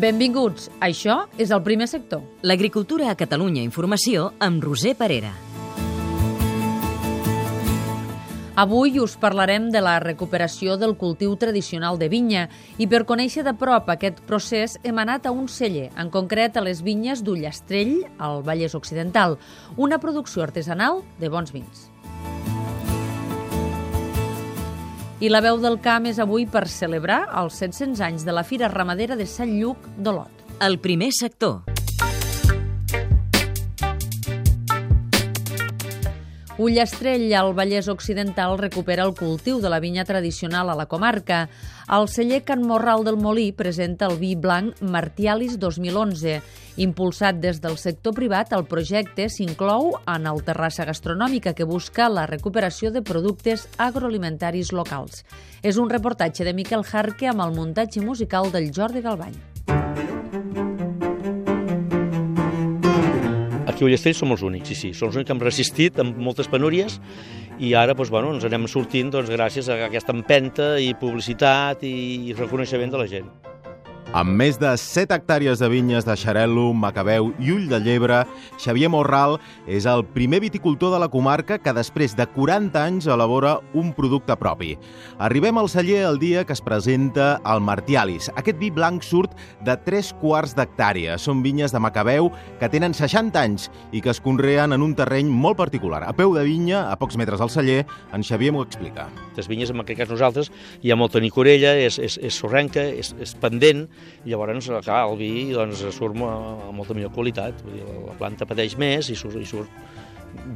Benvinguts. Això és el primer sector. L'agricultura a Catalunya Informació amb Roser Parera. Avui us parlarem de la recuperació del cultiu tradicional de vinya i per conèixer de prop aquest procés hem anat a un celler, en concret a les vinyes d'Ullastrell, al Vallès Occidental, una producció artesanal de bons vins. I la veu del camp és avui per celebrar els 700 anys de la Fira Ramadera de Sant Lluc d'Olot. El primer sector. Ullastrell, al Vallès Occidental, recupera el cultiu de la vinya tradicional a la comarca. El celler Can Morral del Molí presenta el vi blanc Martialis 2011. Impulsat des del sector privat, el projecte s'inclou en el Terrassa Gastronòmica, que busca la recuperació de productes agroalimentaris locals. És un reportatge de Miquel Jarque amb el muntatge musical del Jordi Galbany. Aquí a Ullastrell som els únics, sí, sí. Som els únics que hem resistit amb moltes penúries i ara doncs, bueno, ens anem sortint doncs, gràcies a aquesta empenta i publicitat i reconeixement de la gent. Amb més de 7 hectàrees de vinyes de Xarel·lo, Macabeu i Ull de Llebre, Xavier Morral és el primer viticultor de la comarca que després de 40 anys elabora un producte propi. Arribem al celler el dia que es presenta el Martialis. Aquest vi blanc surt de 3 quarts d'hectàrea. Són vinyes de Macabeu que tenen 60 anys i que es conreen en un terreny molt particular. A peu de vinya, a pocs metres del celler, en Xavier m'ho explica. Les vinyes, en aquest cas nosaltres, hi ha molta nicorella, és, és, és sorrenca, és, és pendent, i llavors clar, el vi doncs, surt amb molta millor qualitat. Vull dir, la planta pateix més i surt, i surt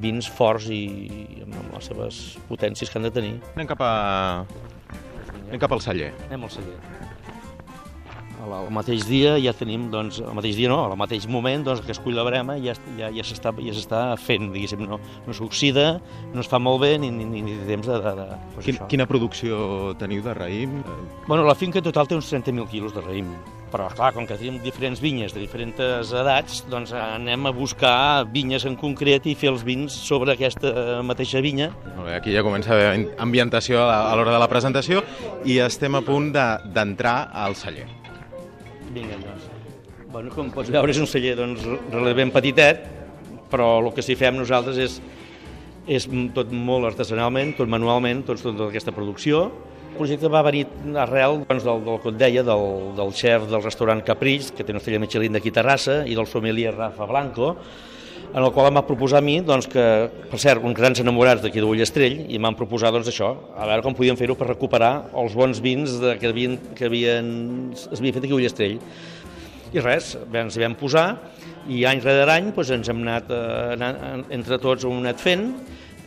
vins forts i, i amb les seves potències que han de tenir. Anem cap, a... Anem cap al celler. Anem al celler. El mateix dia ja tenim, doncs, el mateix dia no, al mateix moment, doncs, que es cull la brema ja, ja, ja s'està ja fent, diguéssim, no, no s'oxida, no es fa molt bé ni, ni, ni temps de... de, de doncs Quin, quina producció teniu de raïm? Bueno, la finca total té uns 30.000 quilos de raïm, però clar, com que tenim diferents vinyes de diferents edats, doncs anem a buscar vinyes en concret i fer els vins sobre aquesta mateixa vinya. Molt bé, aquí ja comença a haver ambientació a l'hora de la presentació i estem a punt d'entrar de, al celler. Vinga, doncs. Bueno, com pots veure, és un celler doncs, relativament petitet, però el que s'hi fem nosaltres és, és tot molt artesanalment, tot manualment, tot, tota aquesta producció. El projecte va venir arrel doncs, del, del que et deia, del, del xef del restaurant Capriç, que té una estrella Michelin d'aquí Terrassa, i del sommelier Rafa Blanco, en el qual em va proposar a mi, doncs, que, per cert, uns grans enamorats d'aquí de Ullastrell, i m'han proposat doncs, això, a veure com podíem fer-ho per recuperar els bons vins de, que, havien, que havien, es havia fet aquí a Ullastrell. I res, ens hi vam posar, i any rere any doncs, ens hem anat, eh, entre tots hem anat fent,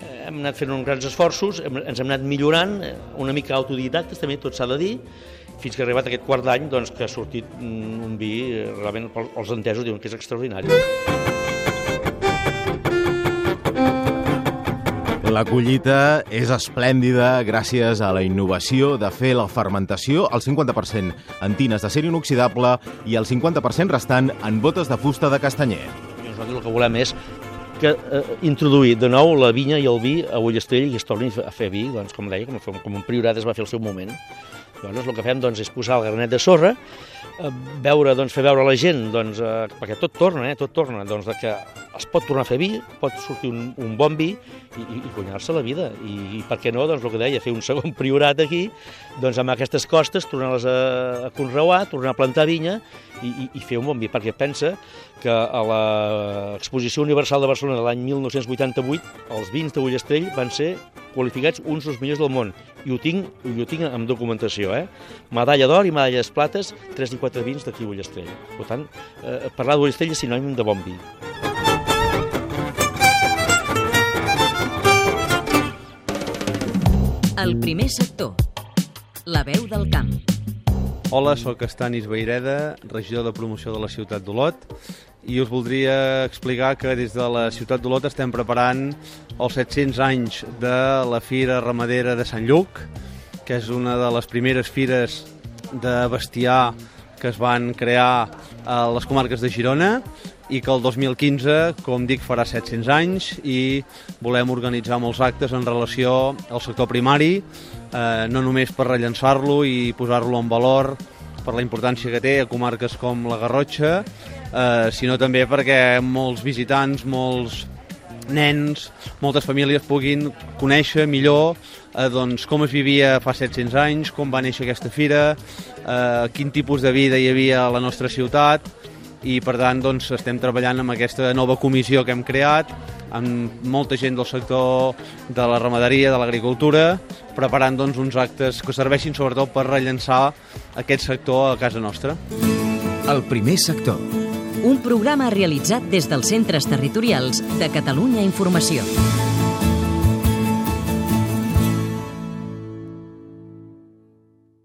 eh, hem anat fent uns grans esforços, hem, ens hem anat millorant, eh, una mica autodidactes, també tot s'ha de dir, fins que ha arribat aquest quart d'any doncs, que ha sortit un vi, realment els entesos diuen que és extraordinari. La collita és esplèndida gràcies a la innovació de fer la fermentació al 50% en tines de ser inoxidable i el 50% restant en botes de fusta de castanyer. Nosaltres el que volem és que eh, introduir de nou la vinya i el vi a Ullastrell i es torni a fer vi, doncs, com deia, com, com un priorat es va fer al seu moment. Llavors el que fem doncs, és posar el granet de sorra, eh, veure, doncs, fer veure la gent, doncs, eh, perquè tot torna, eh, tot torna, doncs, que es pot tornar a fer vi, pot sortir un, un bon vi i, i, i guanyar-se la vida. I, I per què no, doncs el que deia, fer un segon priorat aquí, doncs amb aquestes costes, tornar-les a, a conreuar, tornar a plantar vinya i, i, i fer un bon vi, perquè pensa que a l'Exposició Universal de Barcelona de l'any 1988 els vins de Ullastrell van ser qualificats uns dels millors del món. I ho tinc, i ho tinc amb documentació, eh? Medalla d'or i medalles plates, 3 i 4 vins d'aquí a Ullastrell. Per tant, eh, parlar d'Ullastrell és sinònim de bon vi. El primer sector. La veu del camp. Hola, sóc Estanis Beireda, regidor de promoció de la ciutat d'Olot i us voldria explicar que des de la ciutat d'Olot estem preparant els 700 anys de la Fira Ramadera de Sant Lluc, que és una de les primeres fires de bestiar que es van crear a les comarques de Girona i que el 2015, com dic, farà 700 anys i volem organitzar molts actes en relació al sector primari, eh, no només per rellençar-lo i posar-lo en valor per la importància que té a comarques com la Garrotxa, eh, sinó també perquè molts visitants, molts nens, moltes famílies puguin conèixer millor eh, doncs, com es vivia fa 700 anys, com va néixer aquesta fira, eh, quin tipus de vida hi havia a la nostra ciutat i per tant doncs, estem treballant amb aquesta nova comissió que hem creat amb molta gent del sector de la ramaderia, de l'agricultura, preparant doncs, uns actes que serveixin sobretot per rellençar aquest sector a casa nostra. El primer sector. Un programa realitzat des dels centres territorials de Catalunya Informació.